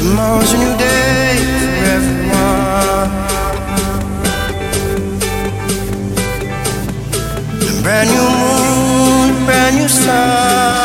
Tomorrow's a new day for everyone. A brand new moon, brand new sun.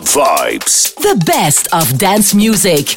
Club Vibes. The best of dance music.